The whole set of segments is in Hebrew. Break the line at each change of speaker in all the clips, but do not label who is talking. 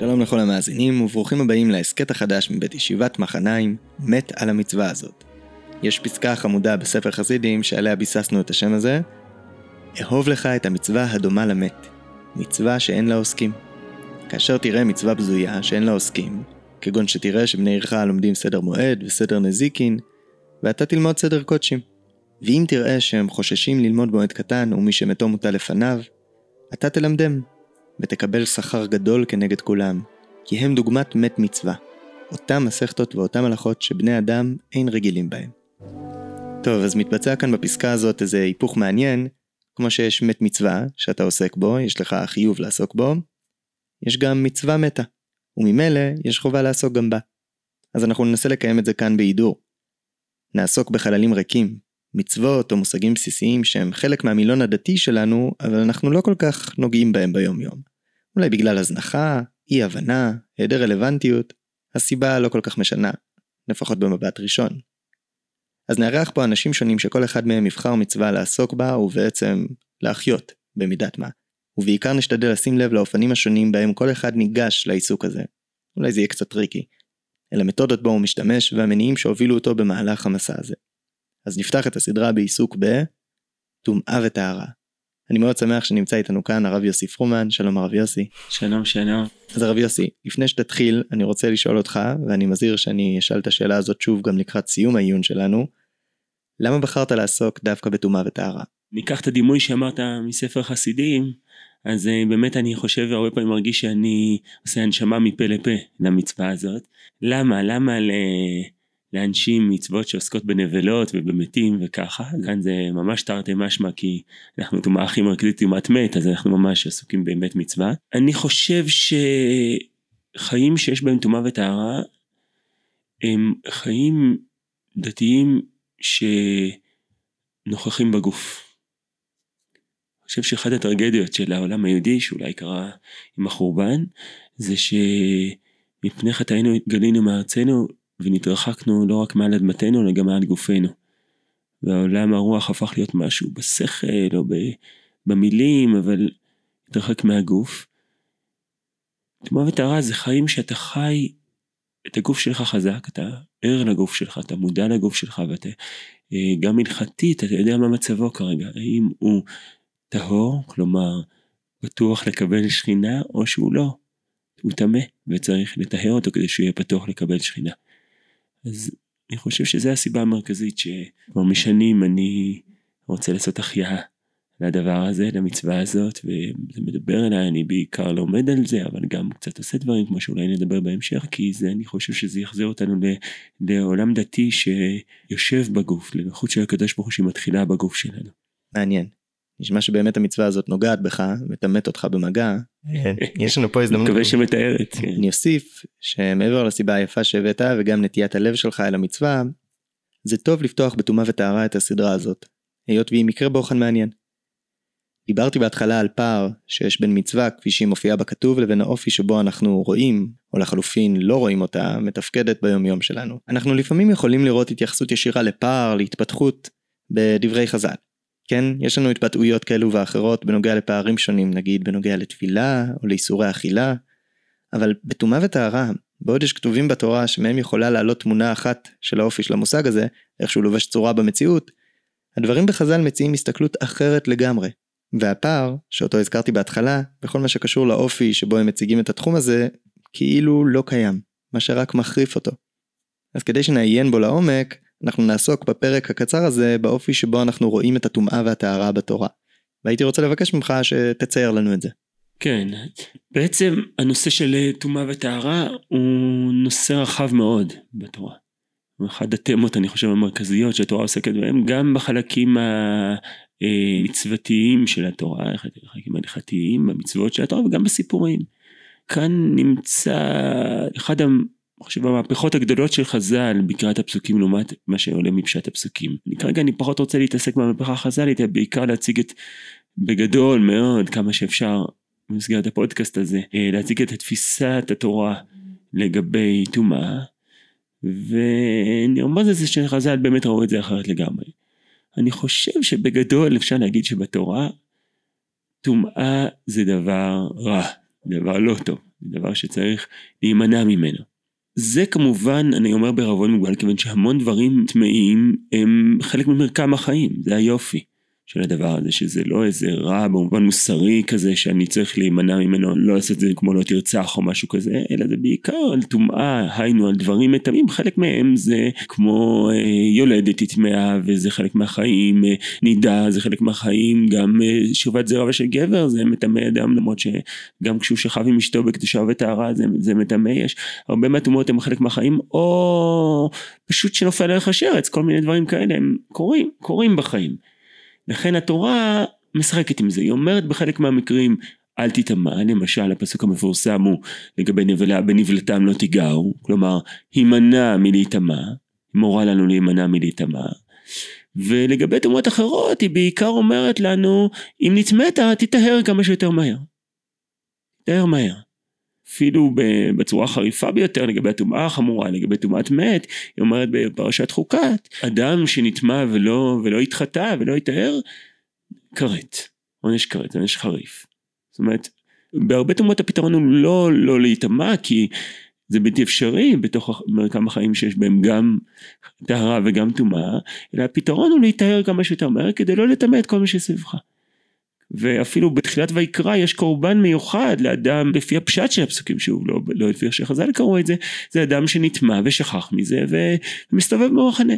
שלום לכל המאזינים וברוכים הבאים להסכת החדש מבית ישיבת מחניים, מת על המצווה הזאת. יש פסקה חמודה בספר חסידים שעליה ביססנו את השם הזה, אהוב לך את המצווה הדומה למת, מצווה שאין לה עוסקים. כאשר תראה מצווה בזויה שאין לה עוסקים, כגון שתראה שבני עירך לומדים סדר מועד וסדר נזיקין, ואתה תלמוד סדר קודשים. ואם תראה שהם חוששים ללמוד מועד קטן ומי שמתו מוטל לפניו, אתה תלמדם, ותקבל שכר גדול כנגד כולם, כי הם דוגמת מת מצווה, אותם מסכתות ואותם הלכות שבני אדם אין רגילים בהם. טוב, אז מתבצע כאן בפסקה הזאת איזה היפוך מעניין, כמו שיש מת מצווה, שאתה עוסק בו, יש לך חיוב לעסוק בו, יש גם מצווה מתה, וממילא יש חובה לעסוק גם בה. אז אנחנו ננסה לקיים את זה כאן בהידור. נעסוק בחללים ריקים, מצוות או מושגים בסיסיים שהם חלק מהמילון הדתי שלנו, אבל אנחנו לא כל כך נוגעים בהם ביום יום. אולי בגלל הזנחה, אי הבנה, היעדר רלוונטיות, הסיבה לא כל כך משנה, לפחות במבט ראשון. אז נארח פה אנשים שונים שכל אחד מהם יבחר מצווה לעסוק בה ובעצם להחיות במידת מה. ובעיקר נשתדל לשים לב לאופנים השונים בהם כל אחד ניגש לעיסוק הזה. אולי זה יהיה קצת tricky. אל המתודות בו הוא משתמש והמניעים שהובילו אותו במהלך המסע הזה. אז נפתח את הסדרה בעיסוק בטומאה וטהרה. אני מאוד שמח שנמצא איתנו כאן הרב יוסי פרומן, שלום הרב יוסי.
שלום שלום.
אז הרב יוסי, לפני שתתחיל אני רוצה לשאול אותך, ואני מזהיר שאני אשאל את השאלה הזאת שוב גם לקראת סיום העיון שלנו, למה בחרת לעסוק דווקא בטומאה וטהרה?
ניקח את הדימוי שאמרת מספר חסידים, אז אה, באמת אני חושב הרבה פעמים מרגיש שאני עושה הנשמה מפה לפה למצווה הזאת. למה? למה ל... להנשים מצוות שעוסקות בנבלות ובמתים וככה, כאן זה ממש תרתי משמע כי אנחנו טומאה הכי מרכזית טומאת מת אז אנחנו ממש עסוקים באמת מצווה. אני חושב שחיים שיש בהם טומאה וטהרה הם חיים דתיים שנוכחים בגוף. אני חושב שאחת הטרגדיות של העולם היהודי שאולי קרה עם החורבן זה שמפני חטאינו התגלינו מארצנו ונתרחקנו לא רק מעל אדמתנו אלא גם מעל גופנו. והעולם הרוח הפך להיות משהו בשכל או במילים אבל התרחק מהגוף. תמוה וטהרה זה חיים שאתה חי את הגוף שלך חזק, אתה ער לגוף שלך, אתה מודע לגוף שלך ואתה אה, גם הלכתית, אתה יודע מה מצבו כרגע, האם הוא טהור, כלומר פתוח לקבל שכינה או שהוא לא, הוא טמא וצריך לטהר אותו כדי שהוא יהיה פתוח לקבל שכינה. אז אני חושב שזו הסיבה המרכזית שכבר משנים אני רוצה לעשות החייאה לדבר הזה, למצווה הזאת, וזה מדבר אליי, אני בעיקר לומד על זה, אבל גם קצת עושה דברים כמו שאולי נדבר בהמשך, כי זה, אני חושב שזה יחזיר אותנו לעולם דתי שיושב בגוף, לנוחות של הקדוש ברוך הוא שמתחילה בגוף שלנו.
מעניין. נשמע שבאמת המצווה הזאת נוגעת בך, מטמאת אותך במגע. כן. יש לנו פה הזדמנות.
מקווה שמתארת. כן.
אני אוסיף שמעבר לסיבה היפה שהבאת וגם נטיית הלב שלך אל המצווה, זה טוב לפתוח בטומאה וטהרה את הסדרה הזאת, היות והיא מקרה בוחן מעניין. דיברתי בהתחלה על פער שיש בין מצווה כפי שהיא מופיעה בכתוב לבין האופי שבו אנחנו רואים, או לחלופין לא רואים אותה, מתפקדת ביומיום שלנו. אנחנו לפעמים יכולים לראות התייחסות ישירה לפער, להתפתחות, בדברי חז"ל. כן, יש לנו התבטאויות כאלו ואחרות בנוגע לפערים שונים, נגיד בנוגע לתפילה או לאיסורי אכילה, אבל בטומאה וטהרה, בעוד יש כתובים בתורה שמהם יכולה לעלות תמונה אחת של האופי של המושג הזה, איך שהוא לובש צורה במציאות, הדברים בחז"ל מציעים הסתכלות אחרת לגמרי. והפער, שאותו הזכרתי בהתחלה, בכל מה שקשור לאופי שבו הם מציגים את התחום הזה, כאילו לא קיים, מה שרק מחריף אותו. אז כדי שנעיין בו לעומק, אנחנו נעסוק בפרק הקצר הזה באופי שבו אנחנו רואים את הטומאה והטהרה בתורה. והייתי רוצה לבקש ממך שתצייר לנו את זה.
כן, בעצם הנושא של טומאה וטהרה הוא נושא רחב מאוד בתורה. אחת התמות אני חושב המרכזיות שהתורה עוסקת בהן גם בחלקים המצוותיים של התורה, החלקים ההלכתיים, במצוות של התורה וגם בסיפורים. כאן נמצא אחד חושב המהפכות הגדולות של חז"ל בקריאת הפסוקים לעומת מה שעולה מפשט הפסוקים. אני כרגע אני פחות רוצה להתעסק במהפכה החז"לית, בעיקר להציג את בגדול מאוד כמה שאפשר במסגרת הפודקאסט הזה, אה, להציג את תפיסת התורה לגבי טומאה, ונרמוז לזה שחז"ל באמת ראו את זה אחרת לגמרי. אני חושב שבגדול אפשר להגיד שבתורה טומאה זה דבר רע, דבר לא טוב. דבר שצריך להימנע ממנו. זה כמובן, אני אומר בערבון מוגבל, כיוון שהמון דברים טמאים הם חלק ממרקם החיים, זה היופי. של הדבר הזה, שזה לא איזה רע במובן מוסרי כזה שאני צריך להימנע ממנו, לא לעשות את זה כמו לא תרצח או משהו כזה, אלא זה בעיקר על טומאה, היינו על דברים מטמאים, חלק מהם זה כמו אה, יולדת היא טמאה וזה חלק מהחיים, אה, נידה זה חלק מהחיים, גם אה, שכבת זרע של גבר זה מטמא אדם, למרות שגם כשהוא שכב עם אשתו בקדושה וטהרה זה, זה מטמא, יש הרבה מהטומאות הם חלק מהחיים, או פשוט שנופל עליך שרץ, כל מיני דברים כאלה הם קורים, קורים בחיים. לכן התורה משחקת עם זה, היא אומרת בחלק מהמקרים אל תטמע, למשל הפסוק המפורסם הוא לגבי נבלה בנבלתם לא תיגעו, כלומר הימנע מלהיטמע, מורה לנו להימנע מלהיטמע, ולגבי תאומות אחרות היא בעיקר אומרת לנו אם נטמאת תטהר כמה שיותר מהר, תטהר מהר. אפילו בצורה חריפה ביותר לגבי הטומאה החמורה, לגבי טומאת מת, היא אומרת בפרשת חוקת, אדם שנטמע ולא, ולא התחטא ולא יטהר, כרת, עונש כרת, עונש חריף. זאת אומרת, בהרבה טומאות הפתרון הוא לא לא להיטמע כי זה בלתי אפשרי בתוך מרקם החיים שיש בהם גם טהרה וגם טומאה, אלא הפתרון הוא להיטהר כמה שיותר מהר כדי לא לטמא את כל מה שסביבך. ואפילו בתחילת ויקרא יש קורבן מיוחד לאדם לפי הפשט של הפסוקים שוב לא, לא לפי איך שחז"ל קראו את זה זה אדם שנטמע ושכח מזה ומסתובב במחנה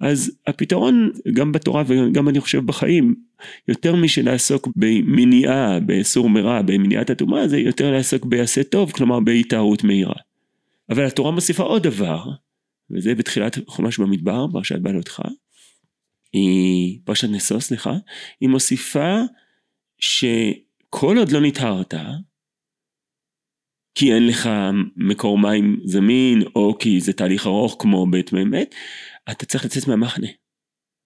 אז הפתרון גם בתורה וגם אני חושב בחיים יותר משלעסוק במניעה בסור מרע במניעת הטומאה זה יותר לעסוק בעשה טוב כלומר בהתארות מהירה. אבל התורה מוסיפה עוד דבר וזה בתחילת חומש במדבר פרשת בעלותך היא פרשת נשוא סליחה היא מוסיפה שכל עוד לא נטהרת, כי אין לך מקור מים זמין, או כי זה תהליך ארוך כמו בית מת, אתה צריך לצאת מהמחנה.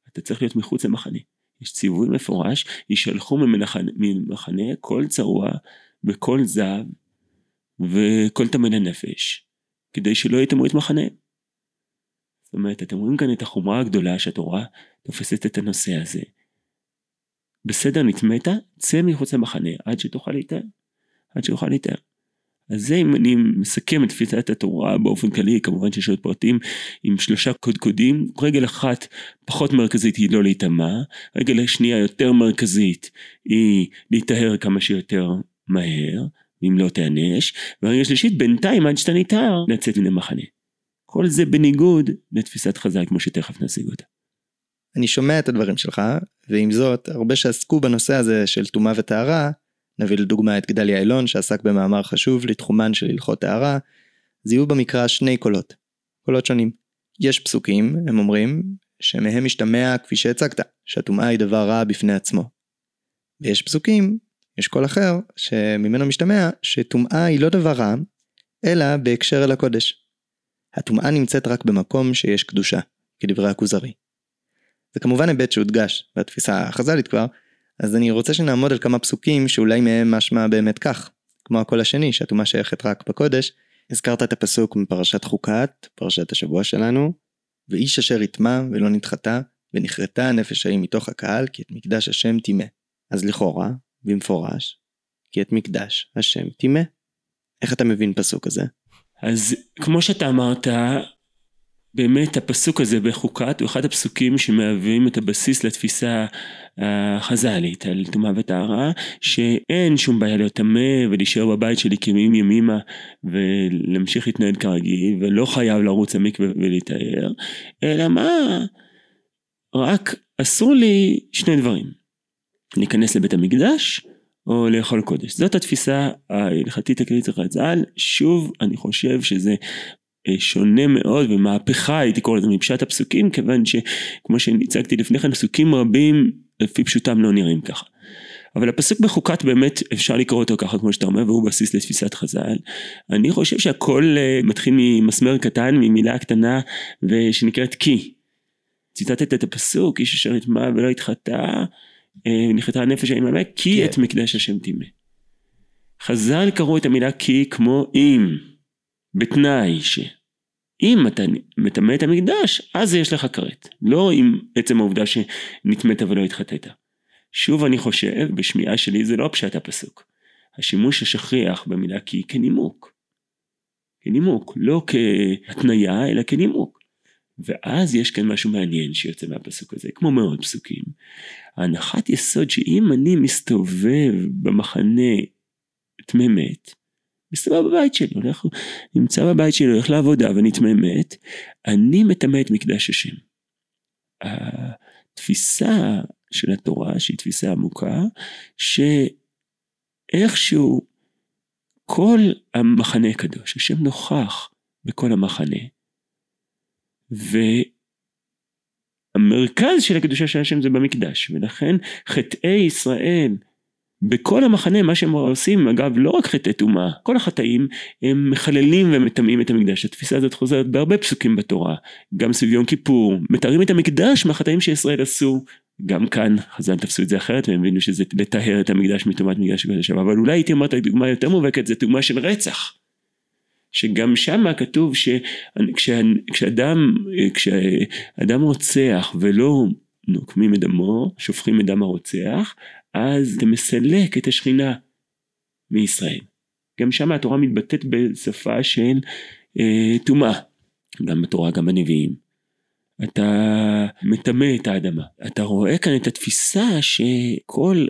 אתה צריך להיות מחוץ למחנה. יש ציווי מפורש, יישלחו ממחנה כל צרוע וכל זב וכל טמא לנפש, כדי שלא יטמאו את מחנה. זאת אומרת, אתם רואים כאן את החומרה הגדולה שהתורה תופסת את הנושא הזה, בסדר נטמאת, צא מחוץ למחנה עד שתוכל להתאר. עד שתוכל להתאר. אז זה אם אני מסכם את תפיסת התורה באופן כללי, כמובן שיש עוד פרטים עם שלושה קודקודים, רגל אחת פחות מרכזית היא לא להיטמע, רגל השנייה יותר מרכזית היא להיטהר כמה שיותר מהר, אם לא תיענש, והרגל שלישית בינתיים עד שאתה נטהר לצאת מן המחנה. כל זה בניגוד לתפיסת חז"ל כמו שתכף נשיג אותה.
אני שומע את הדברים שלך, ועם זאת, הרבה שעסקו בנושא הזה של טומאה וטהרה, נביא לדוגמה את גדליה אילון שעסק במאמר חשוב לתחומן של הלכות טהרה, זיהו במקרא שני קולות, קולות שונים. יש פסוקים, הם אומרים, שמהם משתמע כפי שהצגת, שהטומאה היא דבר רע בפני עצמו. ויש פסוקים, יש קול אחר, שממנו משתמע שטומאה היא לא דבר רע, אלא בהקשר אל הקודש. הטומאה נמצאת רק במקום שיש קדושה, כדברי הכוזרי. זה כמובן היבט שהודגש בתפיסה החז"לית כבר, אז אני רוצה שנעמוד על כמה פסוקים שאולי מהם משמע באמת כך, כמו הקול השני שהטומאה שייכת רק בקודש, הזכרת את הפסוק מפרשת חוקת, פרשת השבוע שלנו, ואיש אשר יטמע ולא נדחתה, ונכרתה הנפש ההיא מתוך הקהל, כי את מקדש השם טימא. אז לכאורה, במפורש, כי את מקדש השם טימא. איך אתה מבין פסוק הזה?
אז כמו שאתה אמרת, באמת הפסוק הזה בחוקת הוא אחד הפסוקים שמהווים את הבסיס לתפיסה החז"לית על טומאה וטהרה שאין שום בעיה להיות טמא ולהישאר בבית שלי כימים ימימה ולהמשיך להתנהל כרגיל ולא חייב לרוץ למקווה ולהיטהר אלא מה? רק אסור לי שני דברים. להיכנס לבית המקדש או לאכול קודש. זאת התפיסה ההלכתית הכללית של חז"ל, שוב אני חושב שזה אה, שונה מאוד ומהפכה הייתי קורא לזה מפשט הפסוקים כיוון שכמו שהצגתי לפני כן פסוקים רבים לפי פשוטם לא נראים ככה. אבל הפסוק בחוקת באמת אפשר לקרוא אותו ככה כמו שאתה אומר והוא בסיס לתפיסת חז"ל. אני חושב שהכל אה, מתחיל ממסמר קטן ממילה קטנה ושנקראת כי. ציטטת את הפסוק איש אשר נטמע ולא התחטא אה, נחתה הנפש האממה כי כן. את מקדש השם טימא. חז"ל קראו את המילה כי כמו אם. בתנאי שאם אתה מטמא את המקדש, אז יש לך כרת. לא עם עצם העובדה שנטמאת ולא התחטאת. שוב אני חושב, בשמיעה שלי זה לא פשט הפסוק. השימוש השכיח במילה כי כנימוק. כנימוק, לא כהתניה אלא כנימוק. ואז יש כאן משהו מעניין שיוצא מהפסוק הזה, כמו מאוד פסוקים. ההנחת יסוד שאם אני מסתובב במחנה טמא מת, מסתובב בבית שלי, הולך, נמצא בבית שלי, הולך לעבודה ואני טמא מת, אני מטמא את מקדש השם. התפיסה של התורה, שהיא תפיסה עמוקה, שאיכשהו כל המחנה קדוש, השם נוכח בכל המחנה, והמרכז של הקדושה של השם זה במקדש, ולכן חטאי ישראל בכל המחנה מה שהם עושים אגב לא רק חטאי טומאה כל החטאים הם מחללים ומטמאים את המקדש. התפיסה הזאת חוזרת בהרבה פסוקים בתורה גם סביב יום כיפור. מתארים את המקדש מהחטאים שישראל עשו. גם כאן חז"ל תפסו את זה אחרת והם הבינו שזה לטהר את המקדש מטומאת מקדש הקודש אבל אולי הייתי אומר את הדוגמה יותר מובהקת זה דוגמה של רצח. שגם שם כתוב שכשאדם כשאדם רוצח ולא נוקמים את דמו שופכים את דם הרוצח אז זה מסלק את השכינה מישראל. גם שם התורה מתבטאת בשפה של אה, טומאה, אה, גם בתורה גם בנביאים. אתה מטמא את האדמה. אתה רואה כאן את התפיסה שכל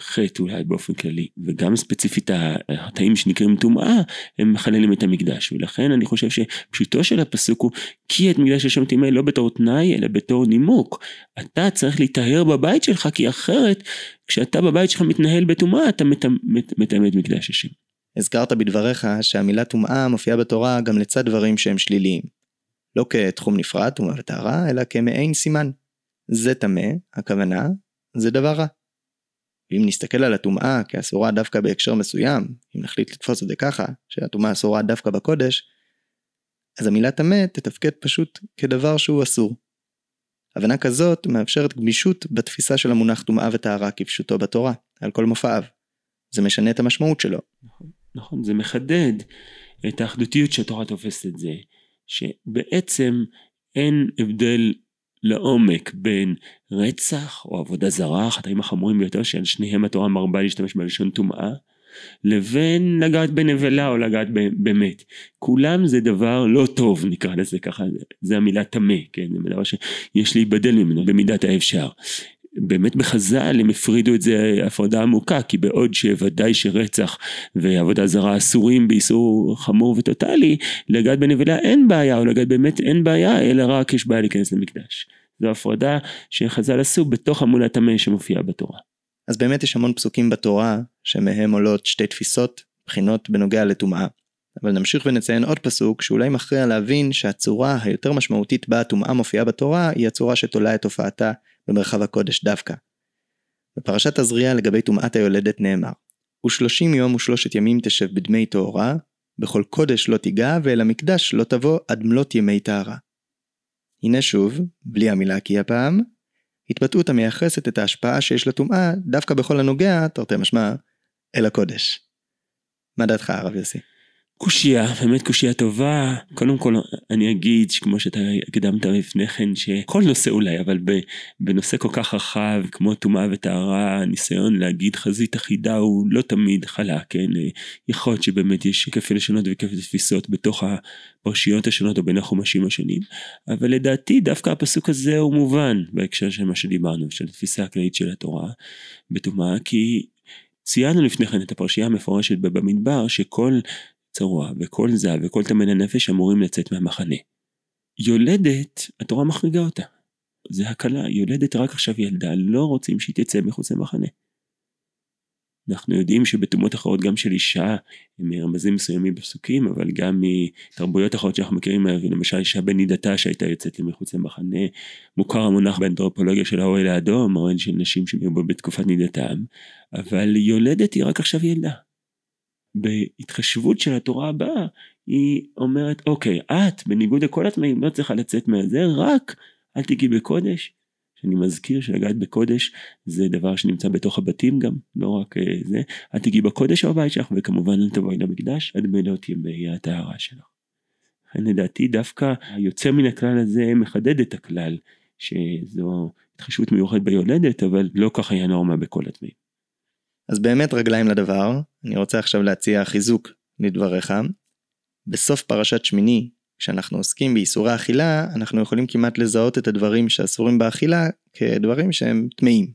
חטא אולי באופן כללי, וגם ספציפית החטאים שנקראים טומאה, הם מחללים את המקדש, ולכן אני חושב שפשוטו של הפסוק הוא כי את מקדש השם טימא לא בתור תנאי, אלא בתור נימוק. אתה צריך להיטהר בבית שלך, כי אחרת, כשאתה בבית שלך מתנהל בטומאה, אתה מטמא את מקדש השם.
הזכרת בדבריך שהמילה טומאה מופיעה בתורה גם לצד דברים שהם שליליים. לא כתחום נפרד, טומאה וטהרה, אלא כמעין סימן. זה טמא, הכוונה, זה דבר רע. ואם נסתכל על הטומאה כאסורה דווקא בהקשר מסוים, אם נחליט לתפוס את זה ככה, שהטומאה אסורה דווקא בקודש, אז המילה טמא תתפקד פשוט כדבר שהוא אסור. הבנה כזאת מאפשרת גמישות בתפיסה של המונח טומאה וטהרה כפשוטו בתורה, על כל מופעיו. זה משנה את המשמעות שלו.
נכון, נכון, זה מחדד את האחדותיות שהתורה תופסת את זה, שבעצם אין הבדל לעומק בין רצח או עבודה זרה, החטאים החמורים ביותר שעל שניהם התורה מרבה להשתמש בלשון טומאה, לבין לגעת בנבלה או לגעת במת. כולם זה דבר לא טוב נקרא לזה ככה, זה המילה טמא, כן, זה דבר שיש להיבדל ממנו במידת האפשר. באמת בחז"ל הם הפרידו את זה הפרדה עמוקה כי בעוד שוודאי שרצח ועבודה זרה אסורים באיסור חמור וטוטאלי לגעת בנבלה אין בעיה או לגעת באמת אין בעיה אלא רק יש בעיה להיכנס למקדש. זו הפרדה שחז"ל עשו בתוך המון הטמא שמופיע בתורה.
אז באמת יש המון פסוקים בתורה שמהם עולות שתי תפיסות בחינות בנוגע לטומאה. אבל נמשיך ונציין עוד פסוק שאולי מכריע להבין שהצורה היותר משמעותית בה הטומאה מופיעה בתורה היא הצורה שתולה את הופעתה במרחב הקודש דווקא. בפרשת תזריע לגבי טומאת היולדת נאמר ושלושים יום ושלושת ימים תשב בדמי טהרה, בכל קודש לא תיגע ואל המקדש לא תבוא עד מלות ימי טהרה. הנה שוב, בלי המילה כי הפעם, התבטאות המייחסת את ההשפעה שיש לטומאה דווקא בכל הנוגע, תרתי משמע, אל הקודש. מה דעתך הרב יוסי?
קושייה, באמת קושייה טובה. קודם כל אני אגיד שכמו שאתה הקדמת לפני כן שכל נושא אולי אבל בנושא כל כך רחב כמו טומאה וטהרה הניסיון להגיד חזית אחידה הוא לא תמיד חלק, כן? יכול להיות שבאמת יש כפל לשונות וכפל תפיסות בתוך הפרשיות השונות או בין החומשים השונים אבל לדעתי דווקא הפסוק הזה הוא מובן בהקשר של מה שדיברנו של התפיסה הכללית של התורה בטומאה כי ציינו לפני כן את הפרשייה המפורשת במדבר שכל צרוע וכל זב וכל טמן הנפש אמורים לצאת מהמחנה. יולדת, התורה מחריגה אותה. זה הקלה, יולדת רק עכשיו ילדה, לא רוצים שהיא תצא מחוץ למחנה. אנחנו יודעים שבטומאות אחרות גם של אישה הם רמזים מסוימים בפסוקים אבל גם מתרבויות אחרות שאנחנו מכירים למשל אישה בנידתה שהייתה יוצאת למחוץ למחנה מוכר המונח באנתרופולוגיה של האוהל האדום האוהל של נשים שהיו בתקופת נידתם אבל יולדת היא רק עכשיו ילדה בהתחשבות של התורה הבאה היא אומרת אוקיי את בניגוד לכל התמאים לא צריכה לצאת מהזה רק אל תגיעי בקודש שאני מזכיר שלגעת בקודש זה דבר שנמצא בתוך הבתים גם לא רק אה, זה אל תגיעי בקודש בבית שלך וכמובן אל תבואי למקדש עד מלות ימי הטהרה שלך. לכן לדעתי דווקא היוצא מן הכלל הזה מחדד את הכלל שזו התחשבות מיוחדת ביולדת אבל לא כך היה נורמה בכל התמאים.
אז באמת רגליים לדבר, אני רוצה עכשיו להציע חיזוק לדבריך. בסוף פרשת שמיני, כשאנחנו עוסקים באיסורי אכילה, אנחנו יכולים כמעט לזהות את הדברים שאסורים באכילה כדברים שהם טמאים.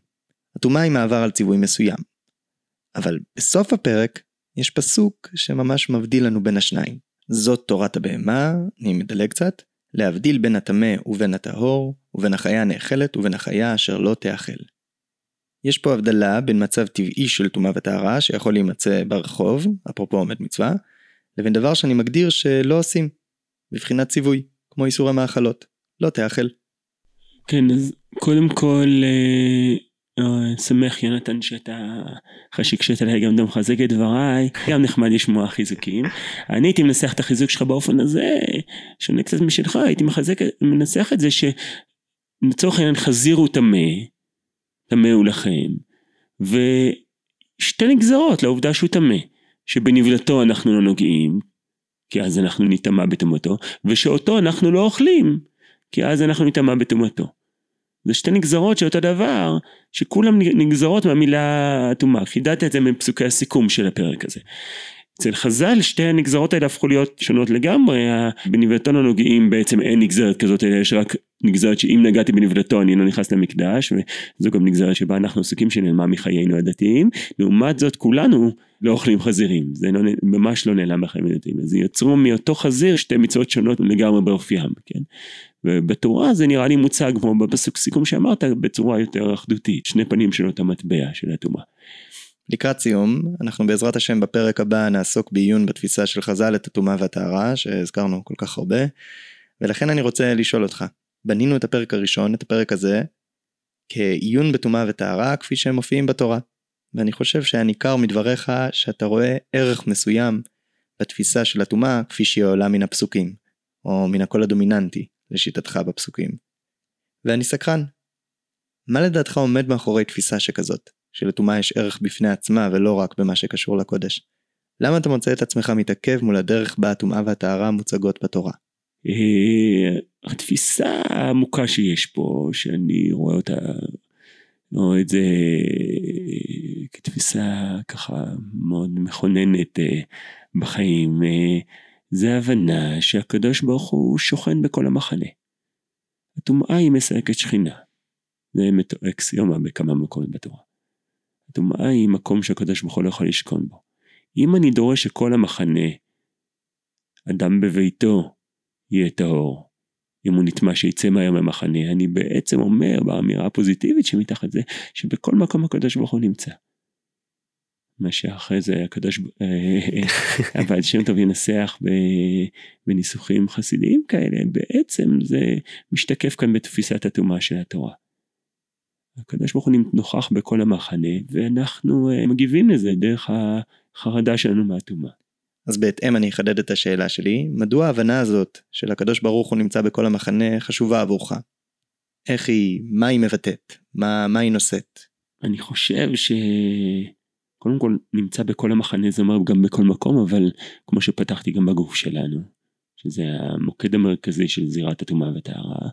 הטומאה היא מעבר על ציווי מסוים. אבל בסוף הפרק יש פסוק שממש מבדיל לנו בין השניים. זאת תורת הבהמה, אני מדלג קצת, להבדיל בין הטמא ובין הטהור, ובין החיה הנאכלת ובין החיה אשר לא תאכל. יש פה הבדלה בין מצב טבעי של טומאה וטהרה שיכול להימצא ברחוב, אפרופו עומד מצווה, לבין דבר שאני מגדיר שלא עושים, בבחינת ציווי, כמו איסור המאכלות, לא תאכל.
כן, אז קודם כל, אה, אה, שמח יונתן שאתה, אחרי שהקשית עליי גם אתה מחזק את דבריי, גם נחמד לשמוע חיזוקים. אני הייתי מנסח את החיזוק שלך באופן הזה, שונה קצת משלך, הייתי מחזק, מנסח את זה שלצורך העניין חזיר הוא טמא, טמא הוא לכם, ושתי נגזרות לעובדה שהוא טמא, שבנבלתו אנחנו לא נוגעים, כי אז אנחנו נטמע בטומאתו, ושאותו אנחנו לא אוכלים, כי אז אנחנו נטמע בטומאתו. זה שתי נגזרות של אותו דבר, שכולם נגזרות מהמילה אטומה. חידדת את זה מפסוקי הסיכום של הפרק הזה. אצל חז"ל שתי הנגזרות האלה הפכו להיות שונות לגמרי, בנבלתו הנוגעים בעצם אין נגזרת כזאת, אלא יש רק נגזרת שאם נגעתי בנבלתו אני לא נכנס למקדש, וזו גם נגזרת שבה אנחנו עסוקים שנעלמה מחיינו הדתיים, לעומת זאת כולנו לא אוכלים חזירים, זה לא, ממש לא נעלם מחיינו הדתיים, אז יצרו מאותו חזיר שתי מצוות שונות לגמרי באופיים, כן? ובתורה זה נראה לי מוצג כמו בפסוק סיכום שאמרת בצורה יותר אחדותית, שני פנים של אותה מטבע של הטומאה.
לקראת סיום, אנחנו בעזרת השם בפרק הבא נעסוק בעיון בתפיסה של חז"ל את הטומאה והטהרה, שהזכרנו כל כך הרבה, ולכן אני רוצה לשאול אותך, בנינו את הפרק הראשון, את הפרק הזה, כעיון בטומאה וטהרה כפי שהם מופיעים בתורה, ואני חושב שהיה ניכר מדבריך שאתה רואה ערך מסוים בתפיסה של הטומאה כפי שהיא עולה מן הפסוקים, או מן הקול הדומיננטי, לשיטתך בפסוקים. ואני סקרן, מה לדעתך עומד מאחורי תפיסה שכזאת? שלטומאה יש ערך בפני עצמה ולא רק במה שקשור לקודש. למה אתה מוצא את עצמך מתעכב מול הדרך בה הטומאה והטהרה מוצגות בתורה?
אה, התפיסה העמוקה שיש פה, שאני רואה אותה, רואה את זה כתפיסה ככה מאוד מכוננת אה, בחיים, אה, זה הבנה שהקדוש ברוך הוא שוכן בכל המחנה. הטומאה היא מסלקת שכינה. זה אקסיומה בכמה מקומות בתורה. הטומאה היא מקום שהקדוש ברוך הוא לא יכול לשכון בו. אם אני דורש שכל המחנה, אדם בביתו, יהיה טהור, אם הוא נטמע שיצא מהר מהמחנה, אני בעצם אומר באמירה הפוזיטיבית שמתחת זה, שבכל מקום הקדוש ברוך הוא נמצא. מה שאחרי זה הקדוש, אבל שם טוב ינסח בניסוחים חסידיים כאלה, בעצם זה משתקף כאן בתפיסת הטומאה של התורה. הקדוש ברוך הוא נוכח בכל המחנה ואנחנו אה, מגיבים לזה דרך החרדה שלנו מהטומאה.
אז בהתאם אני אחדד את השאלה שלי, מדוע ההבנה הזאת של הקדוש ברוך הוא נמצא בכל המחנה חשובה עבורך? איך היא, מה היא מבטאת? מה, מה היא נושאת?
אני חושב שקודם כל נמצא בכל המחנה זה אומר גם בכל מקום אבל כמו שפתחתי גם בגוף שלנו שזה המוקד המרכזי של זירת הטומאה והטהרה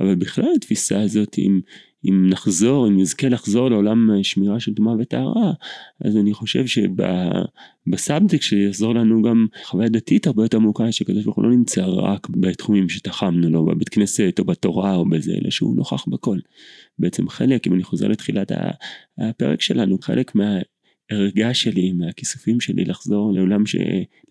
אבל בכלל התפיסה הזאת אם אם נחזור, אם נזכה לחזור לעולם שמירה של טומאה וטהרה, אז אני חושב שבסאבטקסט שיעזור לנו גם חוויה דתית הרבה יותר עמוקה, שקדוש ברוך הוא לא נמצא רק בתחומים שתחמנו לו, בבית כנסת או בתורה או בזה, אלא שהוא נוכח בכל. בעצם חלק, אם אני חוזר לתחילת הפרק שלנו, חלק מה... הערגה שלי, מהכיסופים שלי לחזור לעולם, ש...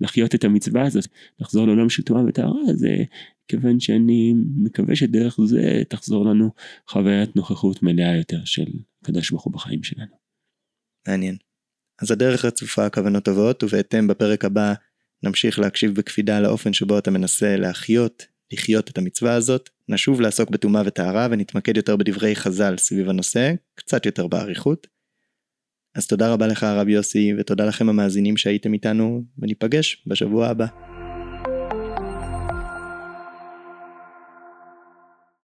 לחיות את המצווה הזאת, לחזור לעולם של טומאה וטהרה, זה כיוון שאני מקווה שדרך זה תחזור לנו חוויית נוכחות מלאה יותר של הקדוש ברוך הוא בחיים שלנו.
מעניין. אז הדרך רצופה כוונות טובות, ובהתאם בפרק הבא נמשיך להקשיב בקפידה לאופן שבו אתה מנסה להחיות, לחיות את המצווה הזאת. נשוב לעסוק בטומאה וטהרה ונתמקד יותר בדברי חז"ל סביב הנושא, קצת יותר באריכות. אז תודה רבה לך הרב יוסי, ותודה לכם המאזינים שהייתם איתנו, וניפגש בשבוע הבא.